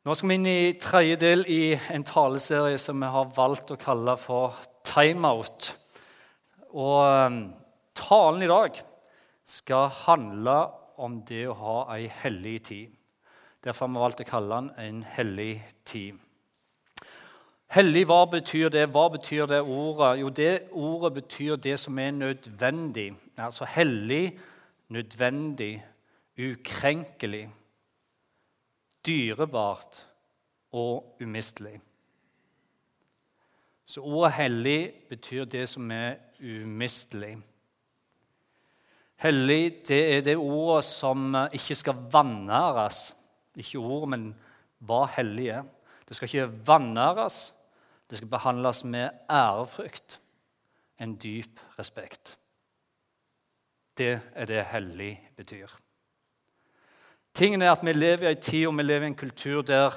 Nå skal vi inn i tredje del i en taleserie som vi har valgt å kalle for Timeout. Og um, talen i dag skal handle om det å ha ei hellig tid. Derfor har vi valgt å kalle den en hellig tid. Hellig, hva betyr det? Hva betyr det ordet? Jo, det ordet betyr det som er nødvendig. Altså hellig, nødvendig, ukrenkelig dyrebart og umistelig. Så ordet 'hellig' betyr det som er umistelig. Hellig det er det ordet som ikke skal vanæres. Ikke ordet, men hva hellig er. Det skal ikke vanæres. Det skal behandles med ærefrykt, en dyp respekt. Det er det hellig betyr. Tingen er at Vi lever i en tid og vi lever i en kultur der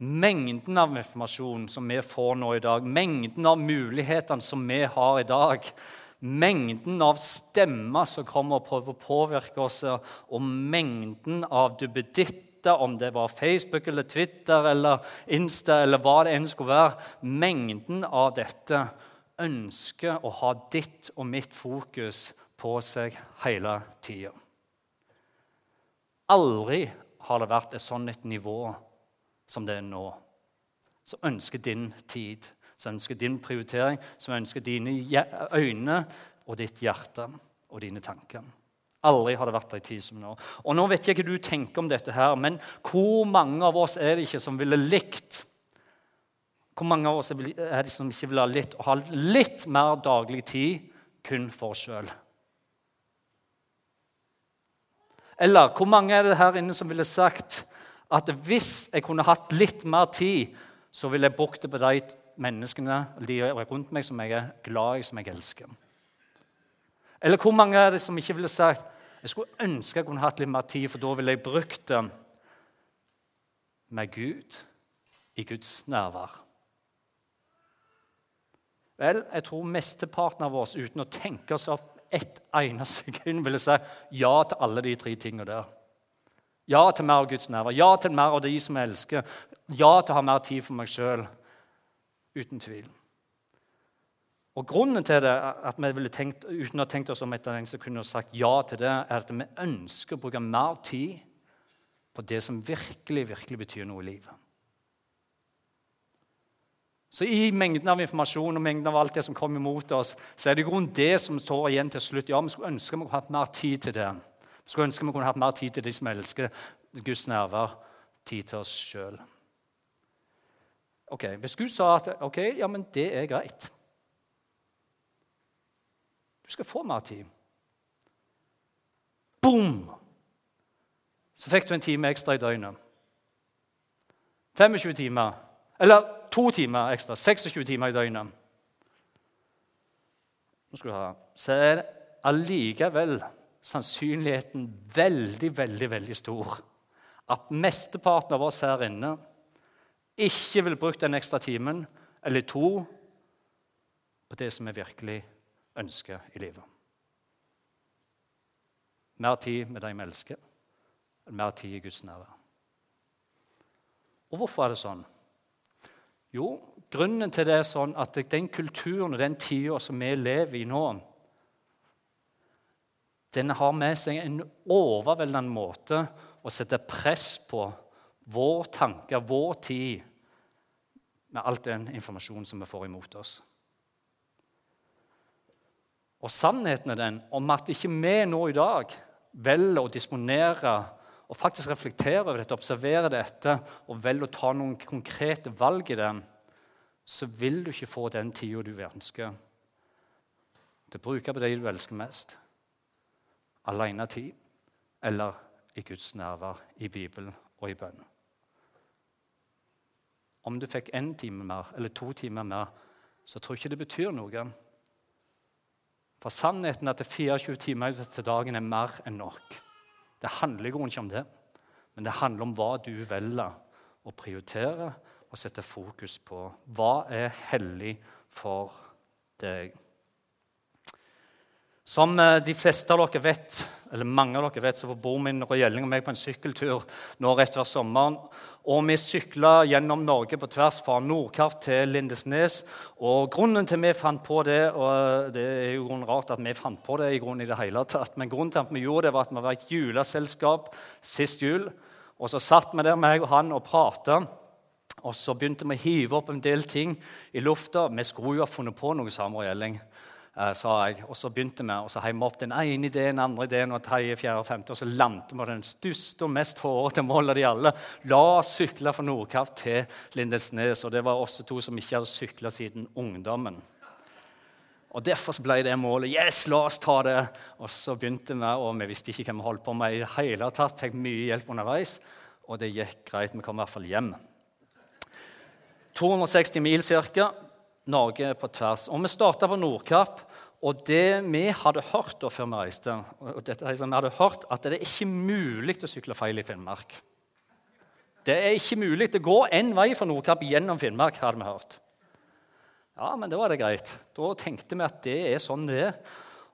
mengden av informasjon som vi får nå i dag, mengden av mulighetene som vi har i dag, mengden av stemmer som kommer og prøver å påvirke oss, og mengden av duppeditter, om det var Facebook eller Twitter eller Insta eller hva det enn skulle være, mengden av dette ønsker å ha ditt og mitt fokus på seg hele tida. Aldri har det vært et sånt et nivå som det er nå. Som ønsker din tid, som ønsker din prioritering, som ønsker dine øyne og ditt hjerte og dine tanker. Aldri har det vært ei tid som nå. Og Nå vet jeg ikke hva du tenker om dette, her, men hvor mange av oss er det ikke som ville likt Hvor mange av oss er det som ikke vil ha litt, ha litt mer daglig tid kun for oss sjøl? Eller hvor mange er det her inne som ville sagt at hvis jeg kunne hatt litt mer tid, så ville jeg brukt det på de menneskene de rundt meg som jeg er glad i, som jeg elsker? Eller hvor mange er det som ikke ville sagt jeg skulle ønske jeg kunne hatt litt mer tid, for da ville jeg brukt det med Gud, i Guds nærvær? Vel, jeg tror mesteparten av oss, uten å tenke oss opp ett eneste sekund ville si ja til alle de tre tingene der. Ja til mer av Guds nærvær, ja til mer av de som jeg elsker, ja til å ha mer tid for meg sjøl. Uten tvil. Og Grunnen til det, at vi ville tenkt, uten å ha tenkt oss om etter sekund, kunne sagt ja til det, er at vi ønsker å bruke mer tid på det som virkelig, virkelig betyr noe i livet. Så I mengden av informasjon og mengden av alt det som kommer imot oss, så er det i grunnen det som står igjen til slutt. Ja, Vi skulle ønske vi kunne hatt mer tid til det. Vi skulle ønske vi kunne hatt mer tid til de som elsker Guds nerver, tid til oss sjøl. Okay, hvis Gud sa at ok, ja, men det er greit Du skal få mer tid. Boom! Så fikk du en time ekstra i døgnet. 25 timer. Eller to timer ekstra. 26 timer i døgnet. Nå skal du ha, Så er allikevel sannsynligheten veldig, veldig, veldig stor at mesteparten av oss her inne ikke vil bruke den ekstra timen eller to på det som vi virkelig ønsker i livet. Mer tid med de vi elsker, mer tid i Guds nærvær. Og hvorfor er det sånn? Jo, grunnen til det er sånn at den kulturen og den tida som vi lever i nå, den har med seg en overveldende måte å sette press på vår tanke, vår tid, med all den informasjonen som vi får imot oss. Og sannheten er den om at ikke vi nå i dag velger å disponere og faktisk reflektere over dette, observere dette og velge å ta noen konkrete valg i det, så vil du ikke få den tida du ønsker til å bruke på det du elsker mest. Alenetid eller i Guds nærvær, i Bibelen og i bønn. Om du fikk én time mer eller to timer mer, så tror jeg ikke det betyr noe. For sannheten er at 24 timer til dagen er mer enn nok. Det handler ikke om det, men det handler om hva du velger å prioritere og sette fokus på. Hva er hellig for deg? Som eh, de fleste av dere vet, eller mange av dere vet, så bor min og og meg på en sykkeltur nå rett før sommeren. Og vi sykla gjennom Norge på tvers fra Nordkapp til Lindesnes. Og grunnen til vi fant på det, og det er jo rart at vi fant på det i grunnen i det hele tatt, men grunnen til at vi gjorde det, var at vi var et juleselskap sist jul. Og så satt vi der, meg og han, og prata. Og så begynte vi å hive opp en del ting i lufta. Vi skulle jo ha funnet på noe, sa Gjelling. Eh, sa jeg. Og så begynte vi, og så heiv vi opp den ene ideen, den andre ideen, og tredje, fjerde femte. Og så landet vi på den største og mest hårete målet de alle. La oss sykle fra Nordkapp til Lindesnes. Og det var også to som ikke hadde sykla siden ungdommen. Og Derfor ble det målet. Yes, la oss ta det! Og så begynte vi, og vi visste ikke hva vi holdt på med i det hele tatt. Fikk mye hjelp underveis, og det gikk greit. Vi kom i hvert fall hjem. 260 mil ca. Norge på tvers. Og Vi starta på Nordkapp. Og det vi hadde hørt da før vi reiste, og dette, vi hadde hørt at det er ikke mulig å sykle feil i Finnmark. Det er ikke mulig. Det går én vei fra Nordkapp gjennom Finnmark, hadde vi hørt. Ja, men da var det greit. Da tenkte vi at det er sånn det er.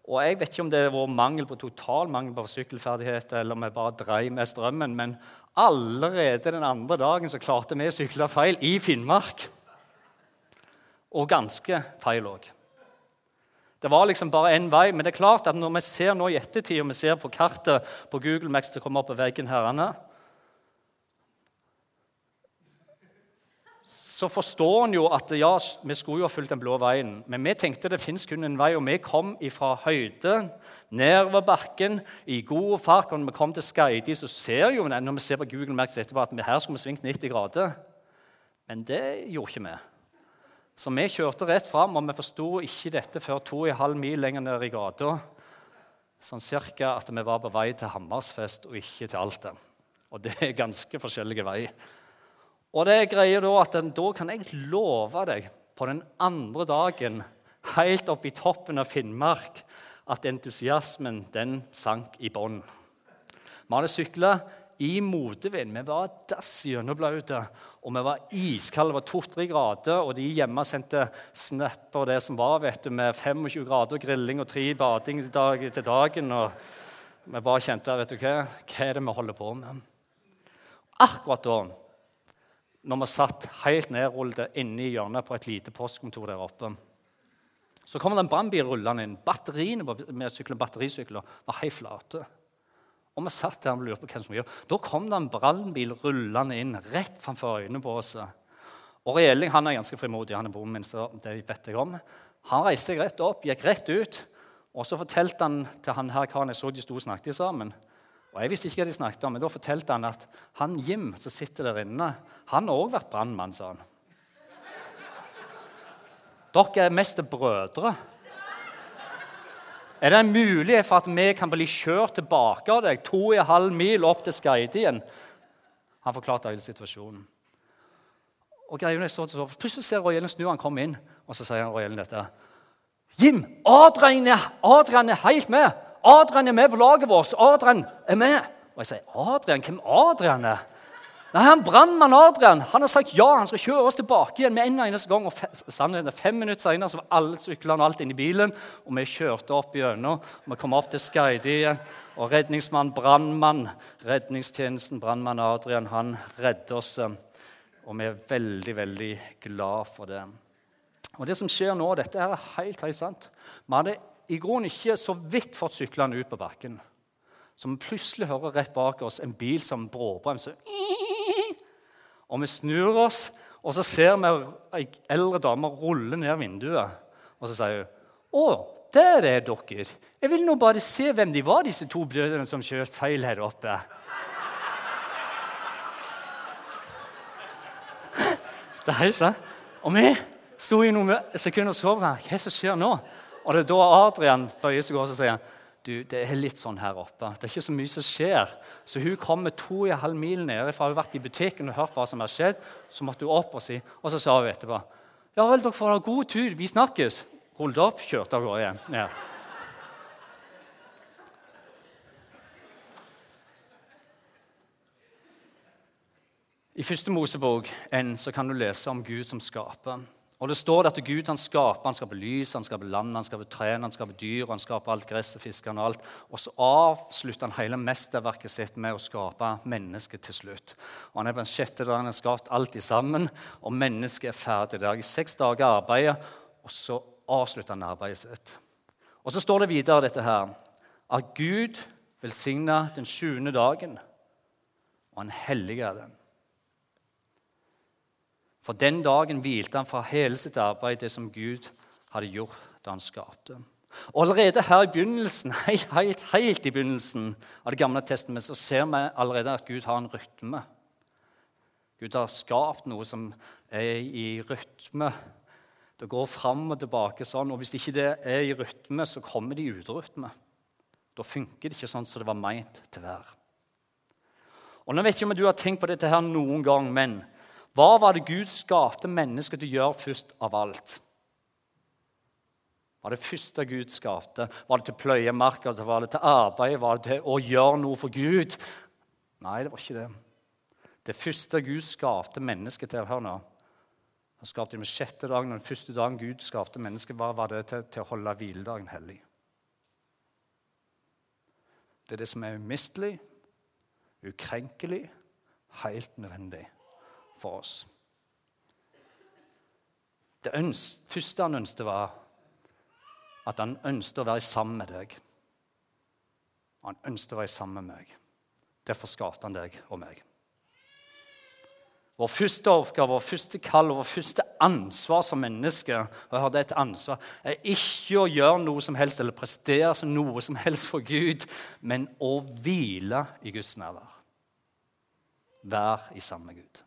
Og Jeg vet ikke om det var mangel på total mangel på sykkelferdigheter, eller om vi bare dreiv med strømmen, men allerede den andre dagen så klarte vi å sykle feil i Finnmark. Og ganske feil òg. Det var liksom bare én vei. Men det er klart at når vi ser nå i ettertid, og vi ser på kartet på Google Max det kommer opp på veggen her, så forstår en jo at ja, vi skulle jo ha fulgt den blå veien. Men vi tenkte det fins kun en vei, og vi kom fra høyde nedover bakken i god fart. Og når vi kom til Skaidi, så ser jo når vi ser på Google Max etterpå at her skulle vi svingt 90 grader. Men det gjorde ikke vi. Så vi kjørte rett fram, og vi forsto ikke dette før to og en halv mil lenger ned i gata. Sånn cirka at vi var på vei til Hammersfest og ikke til Alta. Og det er ganske forskjellige veier. Og det er greier da at da kan jeg love deg på den andre dagen, helt oppe i toppen av Finnmark, at entusiasmen den sank i bånn. Vi hadde sykla i motvind. Vi var dass gjennomblaute, og vi var iskalde. Det var to-tre grader, og de hjemme sendte snapper det som var, vet du, med 25 grader grilling og tre bading dag til dagen. og Vi bare kjente vet du hva, hva er det vi holder på med. Akkurat da, når vi satt helt nedrullet inne i hjørnet på et lite postkontor der oppe, så kom det en brannbil rullende inn. Batteriene med sykler, batterisykler var helt flate. Og vi satt der og lurte på hva som gjør. Da kom det en brannbil rullende inn rett framfor øynene på oss. Og Reelling han er ganske frimodig. han er broren min, så det vet jeg om. Han reiste seg rett opp, gikk rett ut, og så fortalte han til han her karen jeg så de sto og snakket sammen. Og Jeg visste ikke hva de snakket om, men da fortalte han at han Jim som sitter der inne, han har òg vært brannmann, sa han. Dere er mest brødre. Er det en mulighet for at vi kan bli kjørt tilbake av deg to og en halv mil opp til Skeidien? Han forklarte hele situasjonen. Og greiene så, så, Plutselig ser Roy Ellen snu, han kommer inn, og så sier han dette. Jim, Adrian Adrian er helt med! Adrian er med på laget vårt! Adrian er med! Og jeg sier, Adrian? Hvem Adrian er? Nei, han Brannmann Adrian han har sagt ja, han skal kjøre oss tilbake igjen med en eneste gang. og sannheten, Fem minutter senere så var alle syklene og alt inne i bilen, og vi kjørte opp gjennom. Vi kom opp til Skeidi igjen, og redningsmann, brannmann, redningstjenesten, brannmann Adrian, han redder oss. Og vi er veldig, veldig glad for det. Og Det som skjer nå, dette er helt, helt sant. Vi hadde i grunnen ikke så vidt fått syklene ut på bakken. Så vi plutselig hører rett bak oss en bil som bråbremser. Og vi snur oss, og så ser vi ei eldre dame rulle ned vinduet. Og så sier hun, 'Å, der er dere. Jeg vil nå bare se hvem de var, disse to brødrene som kjørte feil her oppe.' Det er sant. Og vi sto i noen sekunder og så hva som skjer nå. Og det er da Adrian bøyer seg og sier du, det er litt sånn her oppe. Det er ikke så mye som skjer. Så hun kommer to og en halv mil nede fra hun har vært i butikken og hørt hva som har skjedd. Så måtte hun opp og si, og så sa hun etterpå ja vel, dere får ha god tur. Vi snakkes. Rullet opp, kjørte av gårde igjen. ned. I første Mosebok så kan du lese om Gud som skaper. Og det står at Gud han skaper. Han skaper lys, han skaper land, han skaper trær, han skaper dyr, han skaper alt gresset, fiskene og alt. Og så avslutter han hele mesterverket sitt med å skape mennesket til slutt. Og Han er på den sjette dagen han har skapt alt sammen, og mennesket er ferdig. Det har i seks dager arbeidet, og så avslutter han arbeidet sitt. Og så står det videre dette her, at Gud velsigna den sjuende dagen, og han helliger den. For den dagen hvilte han fra hele sitt arbeid, det som Gud hadde gjort da han skapte. Og Allerede her i begynnelsen, helt, helt, i begynnelsen av Det gamle testamentet så ser vi allerede at Gud har en rytme. Gud har skapt noe som er i rytme. Det går fram og tilbake sånn. Og hvis ikke det er i rytme, så kommer det ut uterytme. rytme. Da funker det ikke sånn som det var meint til å være. Og nå vet ikke om du har tenkt på dette her noen gang, men hva var det Gud skapte mennesket til å gjøre først av alt? Var det første Gud skapte? Var det til å pløye marka? Var det til arbeid? Var det til å gjøre noe for Gud? Nei, det var ikke det. Det første Gud skapte mennesket til Hør nå. Han skapte det med sjette dagen, og den første dagen Gud skapte mennesket, hva var det til, til å holde hviledagen hellig? Det er det som er umistelig, ukrenkelig, helt nødvendig for oss. Det første han ønsket, var at han ønsket å være sammen med deg. Han ønsket å være sammen med meg. Derfor skapte han deg og meg. Vår første oppgave, vår første kall og vår første ansvar som menneske og jeg har det et ansvar, er ikke å gjøre noe som helst eller prestere som noe som helst for Gud, men å hvile i Guds nærvær. Vær i samme Gud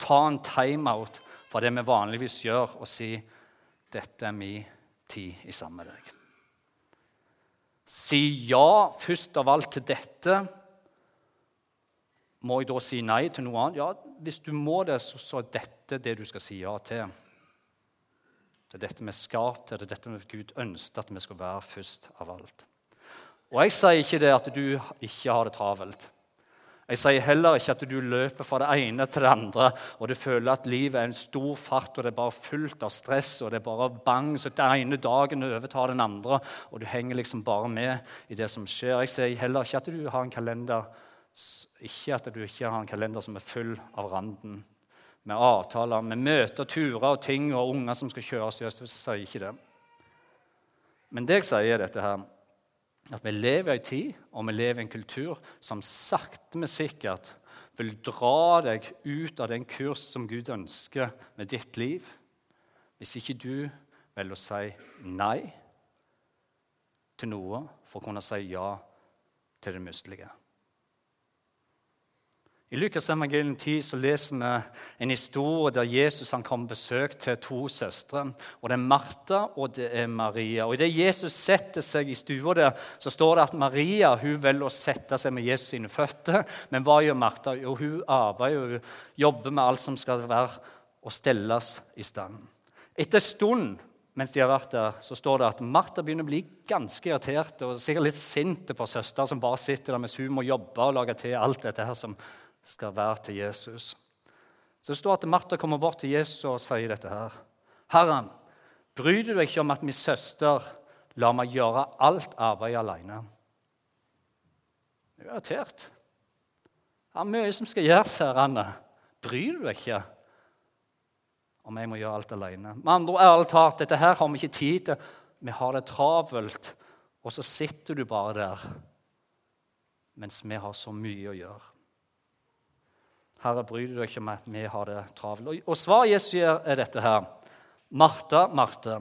ta en timeout fra det vi vanligvis gjør, og si dette er min tid i sammen med deg. Si ja først av alt til dette. Må jeg da si nei til noe annet? Ja, Hvis du må det, så, så er dette det du skal si ja til. Det er dette vi er til, det er dette Gud ønsket at vi skal være først av alt. Og Jeg sier ikke det at du ikke har det travelt. Jeg sier heller ikke at du løper fra det ene til det andre og du føler at livet er en stor fart og det er bare fullt av stress og det er bare bang, så den ene dagen overtar den andre, og du henger liksom bare med i det som skjer. Jeg sier heller ikke at du har en kalender ikke at du ikke har en kalender som er full av randen med avtaler, med møter, turer og ting og unger som skal kjøres i øst. Jeg sier ikke det. Men det jeg sier, er dette her at vi lever i en tid og vi lever i en kultur som sakte, men sikkert vil dra deg ut av den kurs som Gud ønsker med ditt liv, hvis ikke du velger å si nei til noe for å kunne si ja til det mistelige. I Lukas evangelium 10 så leser vi en historie der Jesus han kom på besøk til to søstre. og Det er Martha og det er Maria. Og Idet Jesus setter seg i stua der, så står det at Maria hun velger å sette seg med Jesus sine føtter. Men hva gjør Martha? Jo, hun arbeider og jobber med alt som skal være og stelles i stand. Etter en stund mens de har vært der, så står det at Martha begynner å bli ganske irritert og sikkert litt sint på søster som bare sitter der mens hun må jobbe og lage til alt dette her som skal være til Jesus. Så Det står at Martha kommer bort til Jesus og sier dette her. Herren, bryr du deg ikke om at min søster lar meg gjøre alt arbeidet alene? Det er irritert. Det er mye som skal gjøres her, Anne. Bryr du deg ikke om jeg må gjøre alt alene? Med andre ærlig talt, dette her har vi ikke tid til. Vi har det travelt, og så sitter du bare der mens vi har så mye å gjøre. Herre, bryr du deg ikke om at vi har det travelt? Og svaret Jesus gjør, er dette her. Martha, Martha,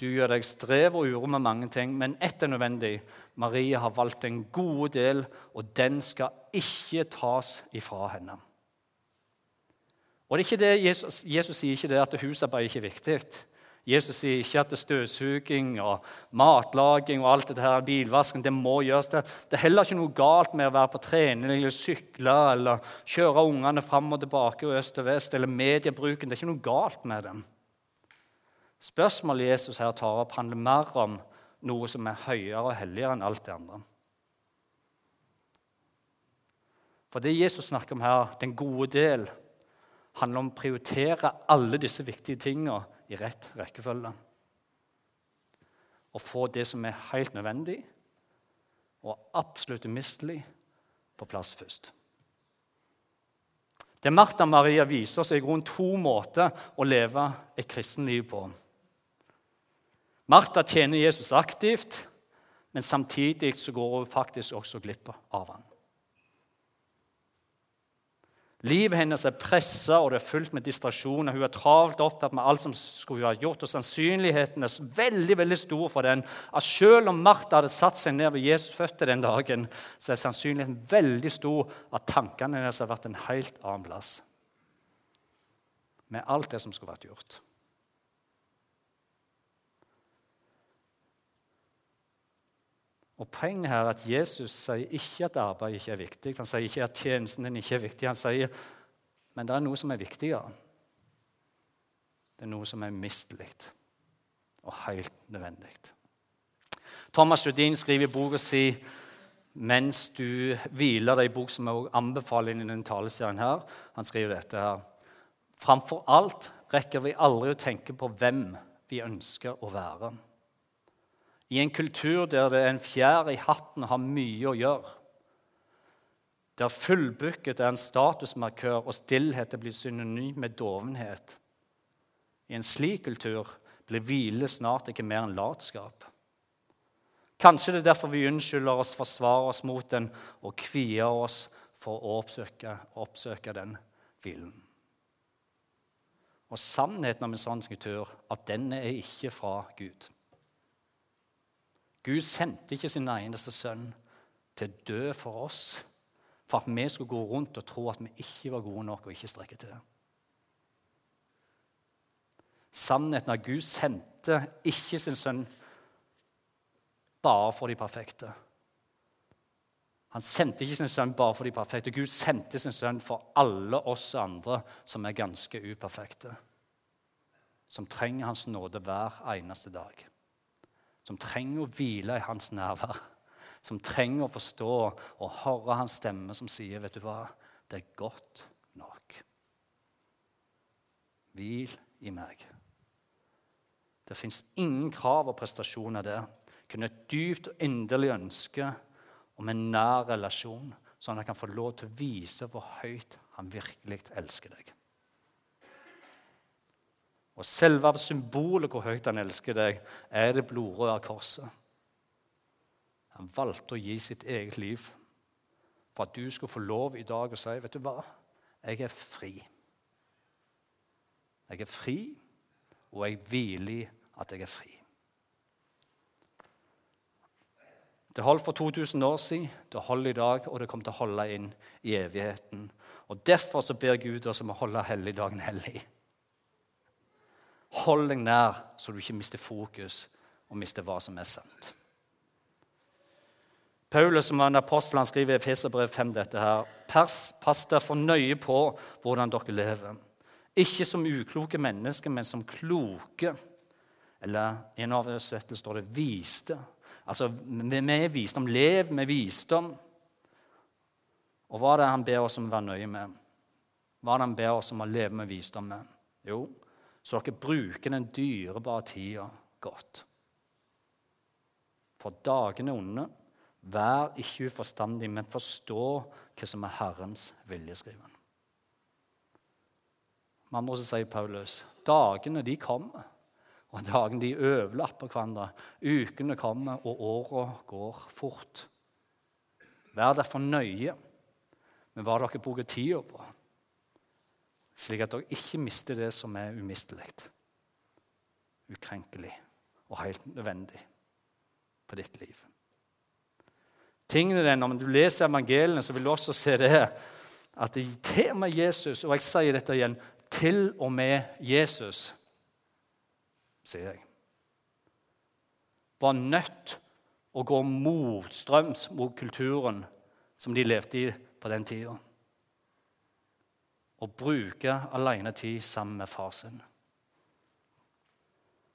du gjør deg strev og uro med mange ting, men ett er nødvendig. Marie har valgt en god del, og den skal ikke tas ifra henne. Og det er ikke det, Jesus, Jesus sier ikke det at husarbeid ikke er viktig. Jesus sier ikke at det støvsuging og matlaging og alt dette her, bilvasken det må gjøres. Det, det er heller ikke noe galt med å være på trening eller sykle eller kjøre ungene fram og tilbake og øst og vest eller mediebruken. Det er ikke noe galt med dem. Spørsmålet Jesus her tar opp, handler mer om noe som er høyere og helligere enn alt det andre. For det Jesus snakker om her, den gode del, handler om å prioritere alle disse viktige tingene i rett rekkefølge. Å få det som er helt nødvendig og absolutt umistelig, på plass først. Det Martha Maria viser oss, er i grunnen to måter å leve et kristenliv på. Martha tjener Jesus aktivt, men samtidig så går hun faktisk også glipp av ham. Livet hennes er pressa og det er fullt med distraksjoner. Hun er travelt opptatt med alt som skulle ha gjort, og sannsynligheten er veldig veldig stor for den at selv om Martha hadde satt seg ned ved Jesus' føtter den dagen, så er sannsynligheten veldig stor at tankene hennes har vært en helt annen plass. Med alt det som skulle vært gjort. Og Poenget her er at Jesus sier ikke at arbeid ikke er viktig. Han sier ikke at tjenesten din ikke er viktig. Han sier men det er noe som er viktigere. Det er noe som er mistelig og helt nødvendig. Thomas Judin skriver i boka si mens du hviler deg, i bok som jeg anbefaler i denne taleserien her. Han skriver dette her. Framfor alt rekker vi aldri å tenke på hvem vi ønsker å være i en kultur der det er en fjær i hatten har mye å gjøre. Der fullbooket er en statusmarkør og stillhet blitt synonym med dovenhet. I en slik kultur blir hvile snart ikke mer enn latskap. Kanskje det er derfor vi unnskylder oss, forsvarer oss mot den og kvier oss for å oppsøke, oppsøke den hvilen. Og sannheten om en sånn kultur at denne er ikke fra Gud. Gud sendte ikke sin eneste sønn til å dø for oss for at vi skulle gå rundt og tro at vi ikke var gode nok og ikke strekke til. Sannheten er at Gud sendte ikke sin sønn bare for de perfekte. Han sendte ikke sin sønn bare for de perfekte. Gud sendte sin sønn for alle oss andre som er ganske uperfekte. Som trenger Hans nåde hver eneste dag som trenger å hvile i hans nærvær, som trenger å forstå og høre hans stemme som sier, 'Vet du hva, det er godt nok'. Hvil i meg. Det fins ingen krav og prestasjoner der. Kun et dypt og inderlig ønske om en nær relasjon, sånn at han kan få lov til å vise hvor høyt han virkelig elsker deg. Og selve symbolet hvor høyt han elsker deg, er det blodrøde korset. Han valgte å gi sitt eget liv for at du skulle få lov i dag å si vet du hva, jeg er fri. Jeg er fri, og jeg hviler i at jeg er fri. Det holdt for 2000 år siden, det holder i dag, og det kommer til å holde inn i evigheten. Og Derfor så ber Gud oss om å holde helligdagen hellig. Hold deg nær, så du ikke mister fokus og mister hva som er sant. Paulus, som var en apostel, han skriver i Efeserbrev 5 dette her. Pass, pass derfor nøye på hvordan dere lever. Ikke som ukloke mennesker, men som kloke. Eller i en oversettelse står det 'viste'. Altså med visdom. Lev med visdom. Og hva er det han ber oss om å være nøye med? Hva er det han ber oss om å leve med visdom med? Jo, så dere bruker den dyrebare tida godt. For dagene er onde. Vær ikke uforstandig, men forstå hva som er Herrens vilje, skriver han. Med andre ord sier Paulus dagene de kommer, og dagene de overlapper hverandre. Ukene kommer, og åra går fort. Vær derfor nøye med hva dere bruker tida på slik at dere ikke mister det som er umistelig, ukrenkelig og helt nødvendig for ditt liv. Tingene er, Når du leser evangeliene, så vil du også se det at det til og med Jesus, og jeg sier dette igjen til og med Jesus, sier jeg, var nødt å gå motstrøms mot kulturen som de levde i på den tida og bruke alenetid sammen med far sin.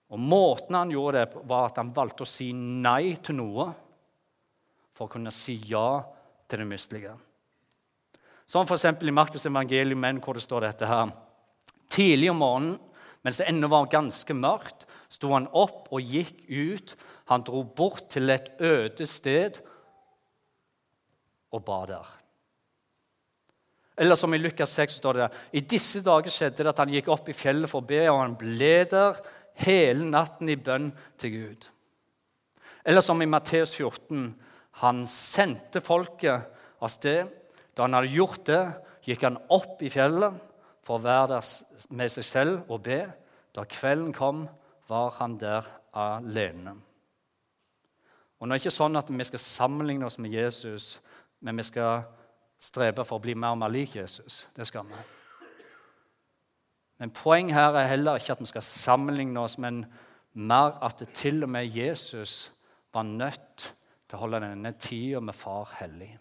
Og Måten han gjorde det var at han valgte å si nei til noe for å kunne si ja til det mistelige. Som f.eks. i Markus evangelium, hvor det står dette her. Tidlig om morgenen, mens det ennå var ganske mørkt, sto han opp og gikk ut. Han dro bort til et øde sted og ba der. Eller som i Lukas 6 står det i disse dager skjedde det at han gikk opp i fjellet for å be, og han ble der hele natten i bønn til Gud. Eller som i Matteus 14. Han sendte folket av sted. Da han hadde gjort det, gikk han opp i fjellet for å være der med seg selv og be. Da kvelden kom, var han der alene. Og nå er det ikke sånn at vi skal sammenligne oss med Jesus, men vi skal strebe for å bli mer og mer lik Jesus. Det skal vi. Men poenget her er heller ikke at vi skal sammenligne oss, men mer at det til og med Jesus var nødt til å holde denne tida med Far hellig.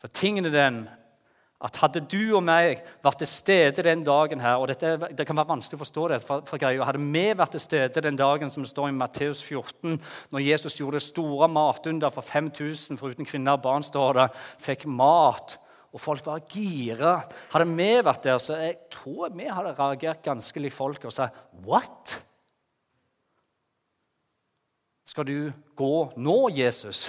For tingen er den at hadde du og meg vært til stede den dagen her og dette, Det kan være vanskelig å forstå det, for, for greia, Hadde vi vært til stede den dagen som det står i Matteus 14, når Jesus gjorde store matunder for 5000, foruten kvinner og barn, står det, fikk mat, og folk var gira Hadde vi vært der, så jeg tror vi hadde reagert ganske likt folk og sagt What? Skal du gå nå, Jesus?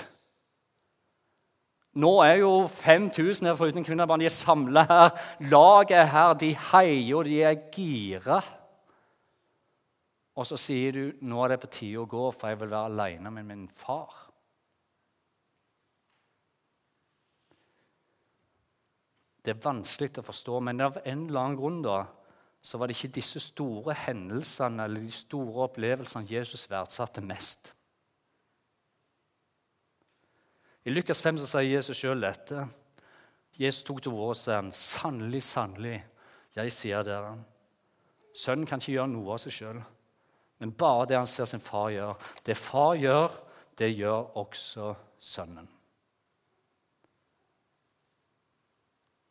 Nå er jo 5000 her foruten kvinnebarn. de er samla her. Laget er her, de heier, og de er gira. Og så sier du nå er det på tide å gå, for jeg vil være aleine med min far. Det er vanskelig å forstå, men av en eller annen grunn da, så var det ikke disse store hendelsene eller de store opplevelsene Jesus verdsatte mest. I Lukas 5 så sier Jesus sjøl dette. Jesus tok til orde og sa, 'Sannelig, sannelig, jeg sier dere' Sønnen kan ikke gjøre noe av seg sjøl, men bare det han ser sin far gjøre. Det far gjør, det gjør også sønnen.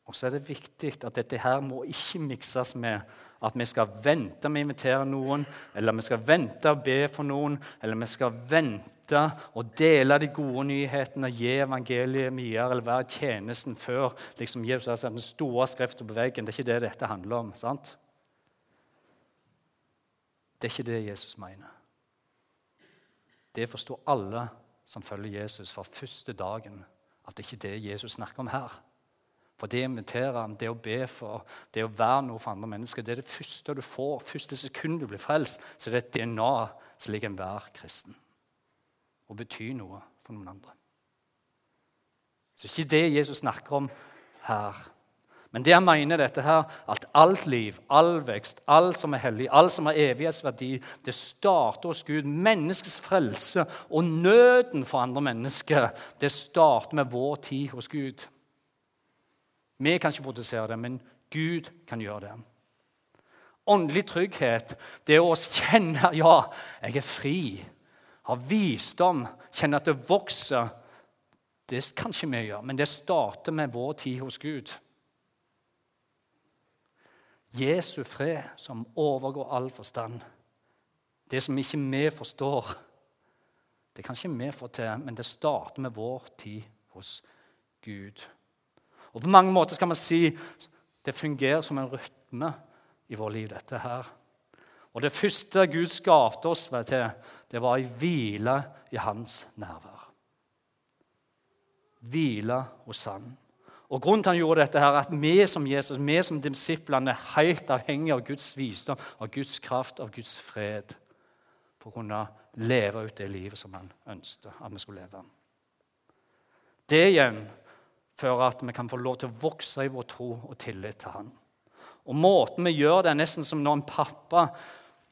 Og så er det viktig at dette her må ikke mikses med at vi skal vente med å invitere noen, eller vi skal vente og be for noen, eller vi skal vente og dele de gode nyhetene, gi evangeliet videre eller være tjenesten før liksom Jesus har satt den store skriften på veggen. Det er ikke det dette handler om. sant? Det er ikke det Jesus mener. Det forstår alle som følger Jesus fra første dagen, at det ikke er det Jesus snakker om her. For det å invitere, det å be for, det å være noe for andre mennesker, det er det første du får. Første sekund du blir frelst, så det er et DNA som ligger enhver kristen. Og betyr noe for noen andre. Så det er ikke det Jesus snakker om her. Men det han mener dette her, at alt liv, all vekst, alt som er hellig, alt som har evighetsverdi, det starter hos Gud. Menneskets frelse og nøden for andre mennesker, det starter med vår tid hos Gud. Vi kan ikke produsere det, men Gud kan gjøre det. Åndelig trygghet, det å kjenne ja, jeg er fri. Ha visdom, kjenne at det vokser. Det kan ikke vi gjøre, men det starter med vår tid hos Gud. Jesu fred, som overgår all forstand. Det som ikke vi forstår, det kan ikke vi få til, men det starter med vår tid hos Gud. Og På mange måter skal man si det fungerer som en rytme i vårt liv, dette her. Og Det første Gud skapte oss til, det var ei hvile i hans nærvær. Hvile hos Han. Og Grunnen til han gjorde dette, her, er at vi som Jesus, vi som disiplene er helt avhengige av Guds visdom, av Guds kraft, av Guds fred, for å kunne leve ut det livet som han ønsket at vi skulle leve. Det igjen før at vi kan få lov til å vokse i vår tro og tillit til Han. Og Måten vi gjør det, er nesten som når en pappa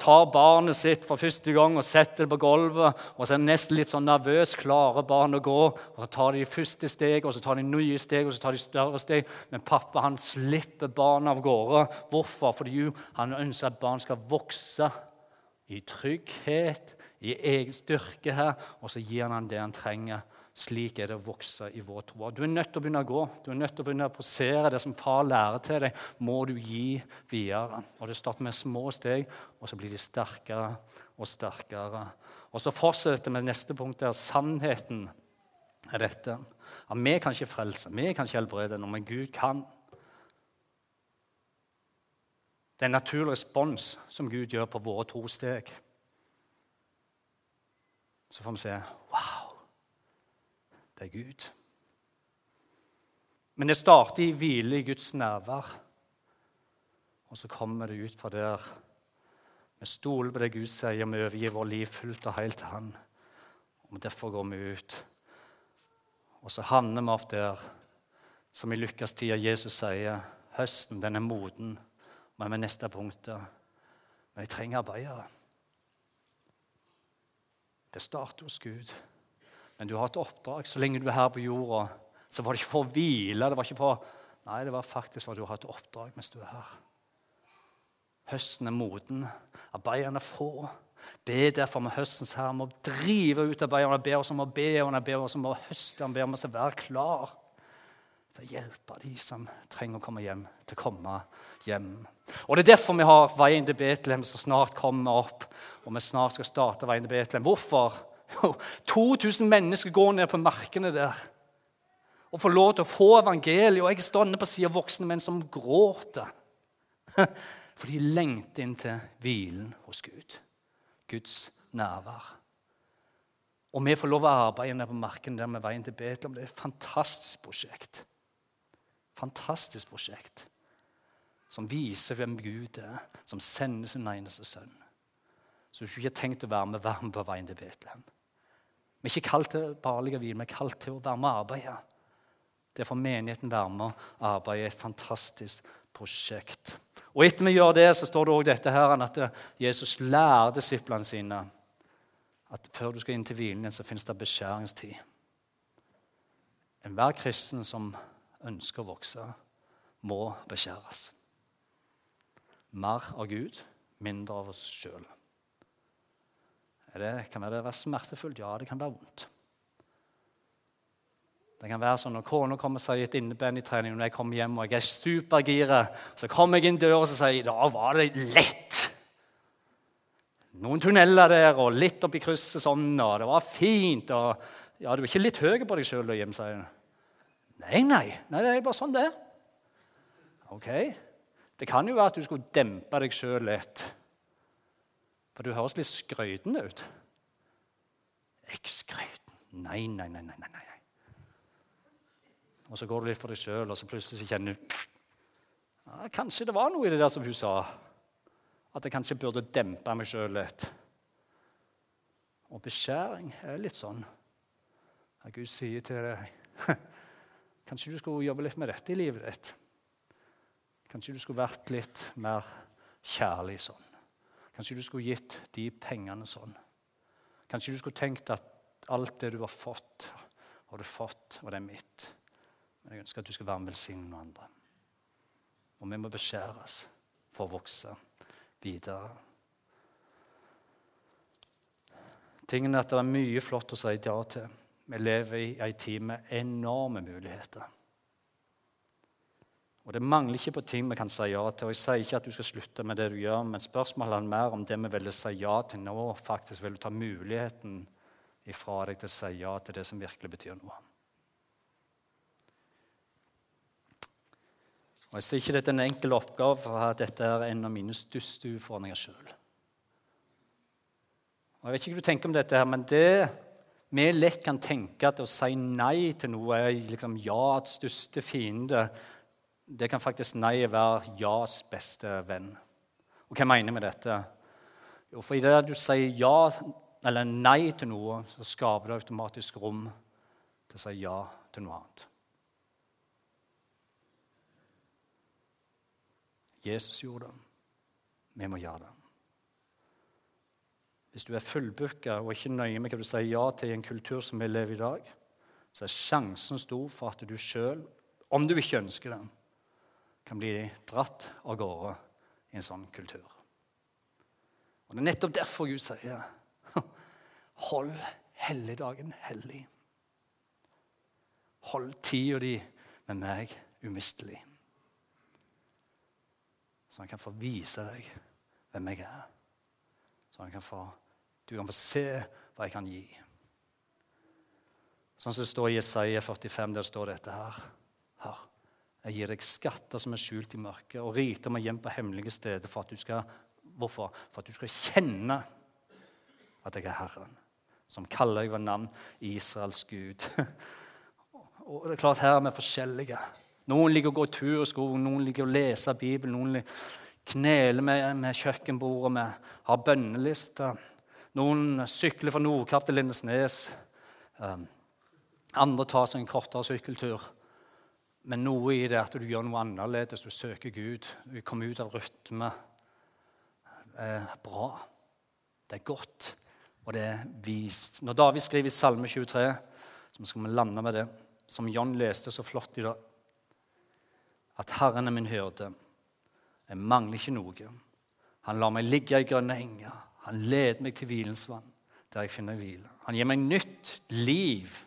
tar barnet sitt for første gang og setter det på gulvet, og så er det nesten litt sånn nervøs, klarer barnet å gå, og så tar de første steg, og så tar de nye steg, og så tar de større steg. Men pappa han slipper barnet av gårde. Hvorfor? Fordi han ønsker at barn skal vokse i trygghet, i egen styrke her, og så gir han det han trenger slik er det å vokse i vår tro. Du er nødt til å begynne å gå. Du er nødt til å begynne å posere det som far lærer til deg, må du gi videre. Og Det starter med små steg, og så blir de sterkere og sterkere. Og Så fortsetter vi neste punkt, der sannheten er dette. At vi kan ikke frelse, vi kan ikke helbrede noe, men Gud kan. Det er en naturlig respons som Gud gjør på våre to steg. Så får vi se! Det er Gud. Men det starter i hvile i Guds nærvær. Og så kommer det ut fra der. Vi stoler på det Gud sier, vi overgir vår liv fullt og helt til Han. Og Derfor går vi ut. Og så havner vi opp der som i Lukas 10 Jesus sier høsten den er moden. Men med neste punkt Men jeg trenger arbeidere. Det starter hos Gud. Men du har et oppdrag. Så lenge du er her på jorda, så var det ikke for å hvile. det var ikke for... Nei, det var faktisk for at du har et oppdrag mens du er her. Høsten er moden. Arbeiderne er få. Be derfor med høstens herre om å drive ut arbeiderne. Be oss om å be, og han ber oss om å høste. Han ber om å være klar til å hjelpe de som trenger å komme hjem, til å komme hjem. Og Det er derfor vi har Veien til Betlehem som snart kommer opp, og vi snart skal starte Veien til Betlehem. Hvorfor? Jo, 2000 mennesker går ned på markene der og får lov til å få evangeliet. Og jeg står stående på siden av voksne menn som gråter. For de lengter inn til hvilen hos Gud. Guds nærvær. Og vi får lov å arbeide nede på marken der med veien til Betlehem. Det er et fantastisk prosjekt fantastisk prosjekt som viser hvem Gud er, som sender sin eneste sønn. Så du ikke har tenkt å være med, vær med på veien til Betlehem. Vi er ikke kalt til barlige vin, vi er kalt til å være med og arbeide. Derfor menigheten være med og arbeide et fantastisk prosjekt. Og etter vi gjør det, så står det også dette her, at Jesus lærer disiplene sine at før du skal inn til hvilen, så finnes det beskjæringstid. Enhver kristen som ønsker å vokse, må beskjæres. Mer av Gud, mindre av oss sjøl. Kan det være smertefullt? Ja, det kan være vondt. Det kan være sånn Når kona kommer seg i et inneband i trening, når jeg kommer hjem og jeg er supergira, så kommer jeg inn døra og sier da var det lett. Noen tunneler der og litt oppi krysset sånn, og det var fint. og ja, Du er ikke litt høy på deg sjøl Jim, sier hun. Nei, nei, nei, det er bare sånn det er. Ok. Det kan jo være at du skulle dempe deg sjøl litt. For du høres litt skrøytende ut. Jeg skrøyten? Nei, nei, nei, nei, nei. Og så går du litt for deg sjøl, og så plutselig kjenner du ja, Kanskje det var noe i det der som hun sa. At jeg kanskje burde dempe meg sjøl litt. Og beskjæring er litt sånn at Gud sier til deg Kanskje du skulle jobbe litt med dette i livet ditt. Kanskje du skulle vært litt mer kjærlig sånn. Kanskje du skulle gitt de pengene sånn. Kanskje du skulle tenkt at alt det du har fått, har du fått, og det er mitt. Men jeg ønsker at du skal være en velsigning med andre. Og vi må beskjæres for å vokse videre. Tingen er at det er mye flott å si ja til. Vi lever i ei tid med enorme muligheter. Og Det mangler ikke på ting vi kan si ja til. og Jeg sier ikke at du skal slutte med det du gjør, men spørsmålet er mer om det vi vil si ja til nå, faktisk vil du ta muligheten ifra deg til å si ja til det som virkelig betyr noe. Og Jeg sier ikke dette er en enkel oppgave, for dette er en av mine største utfordringer sjøl. Jeg vet ikke hva du tenker om dette, her, men det vi lett kan tenke at å si nei til noe er liksom ja, at største fiende. Det kan faktisk nei være ja's beste venn. Og hva mener jeg med dette? Jo, for Idet du sier ja eller nei til noe, så skaper det automatisk rom til å si ja til noe annet. Jesus gjorde det. Vi må gjøre det. Hvis du er fullbooka og ikke nøye med hva du sier ja til i en kultur som vi lever i dag, så er sjansen stor for at du sjøl, om du ikke ønsker det, kan bli dratt av gårde i en sånn kultur. Og Det er nettopp derfor Gud sier hold helligdagen hellig. Hold tida di med meg umistelig. Så han kan få vise deg hvem jeg er. Så kan få du kan få se hva jeg kan gi. Sånn som det står i Jesaja 45, der står dette her. Her Jeg gir deg skatter som er skjult i mørket, og rikdom er gjemt på hemmelige steder. For at du skal, hvorfor? For at du skal kjenne at jeg er Herren, som kaller deg ved navn Israels Gud. Og det er klart Her er vi forskjellige. Noen liker å gå tur i skogen, noen liker å lese Bibelen, noen kneler med, med kjøkkenbordet, med, har bønnelister. Noen sykler fra Nordkapp til Lindesnes. Um, andre tar seg en kortere sykkeltur. Men noe i det at du gjør noe annerledes. Du søker Gud. Du kommer ut av rytme. Er bra. Det er godt, og det er vist. Når David skriver i Salme 23, så skal vi lande med det, som John leste så flott i dag, at Herren er min hyrde. Jeg mangler ikke noe. Han lar meg ligge i grønne enger. Han leder meg til hvilens vann, der jeg finner hvile. Han gir meg nytt liv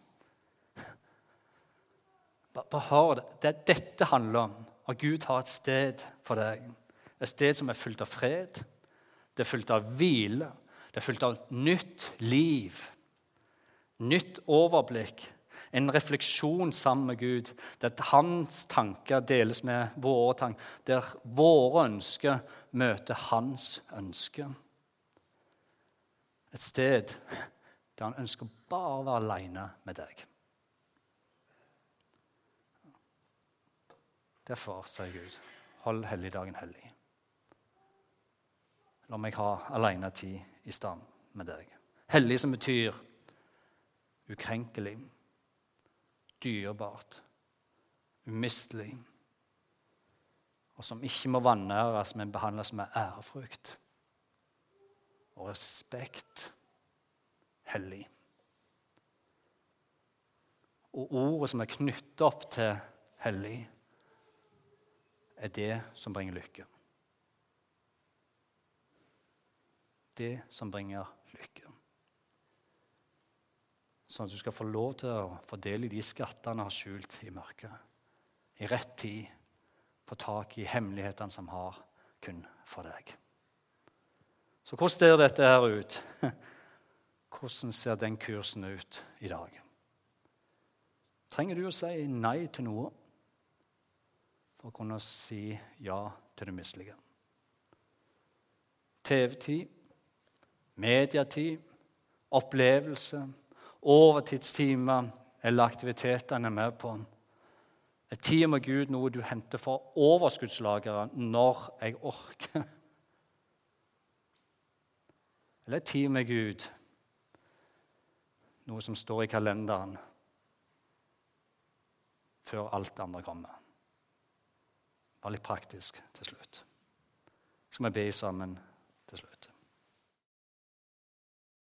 bare hør det. det. Dette handler om at Gud har et sted for deg. Et sted som er fullt av fred, det er fullt av hvile, det er fullt av nytt liv. Nytt overblikk, en refleksjon sammen med Gud, der hans tanker deles med våre tanker, der våre ønsker møter hans ønsker. Et sted der han ønsker bare å være aleine med deg. Derfor, sier Gud, hold helligdagen hellig. La meg ha alenetid i stand med deg. Hellig som betyr ukrenkelig, dyrebart, umistelig, og som ikke må vanæres, men behandles med ærefrykt og respekt. Hellig. Og ordet som er knyttet opp til hellig, er det som bringer lykke. Det som bringer lykke. Sånn at du skal få lov til å fordele de skattene har skjult i mørket. I rett tid få tak i hemmelighetene som har kun for deg. Så hvordan ser dette her ut? Hvordan ser den kursen ut i dag? Trenger du å si nei til noe? For å kunne si ja til det mislige. TV-tid, medietid, opplevelse, overtidstimer eller aktiviteter en er med på. Er tida med Gud noe du henter fra overskuddslageret når jeg orker? Eller er tid med Gud noe som står i kalenderen før alt andre kommer? Bare litt praktisk til slutt. Så skal vi be sammen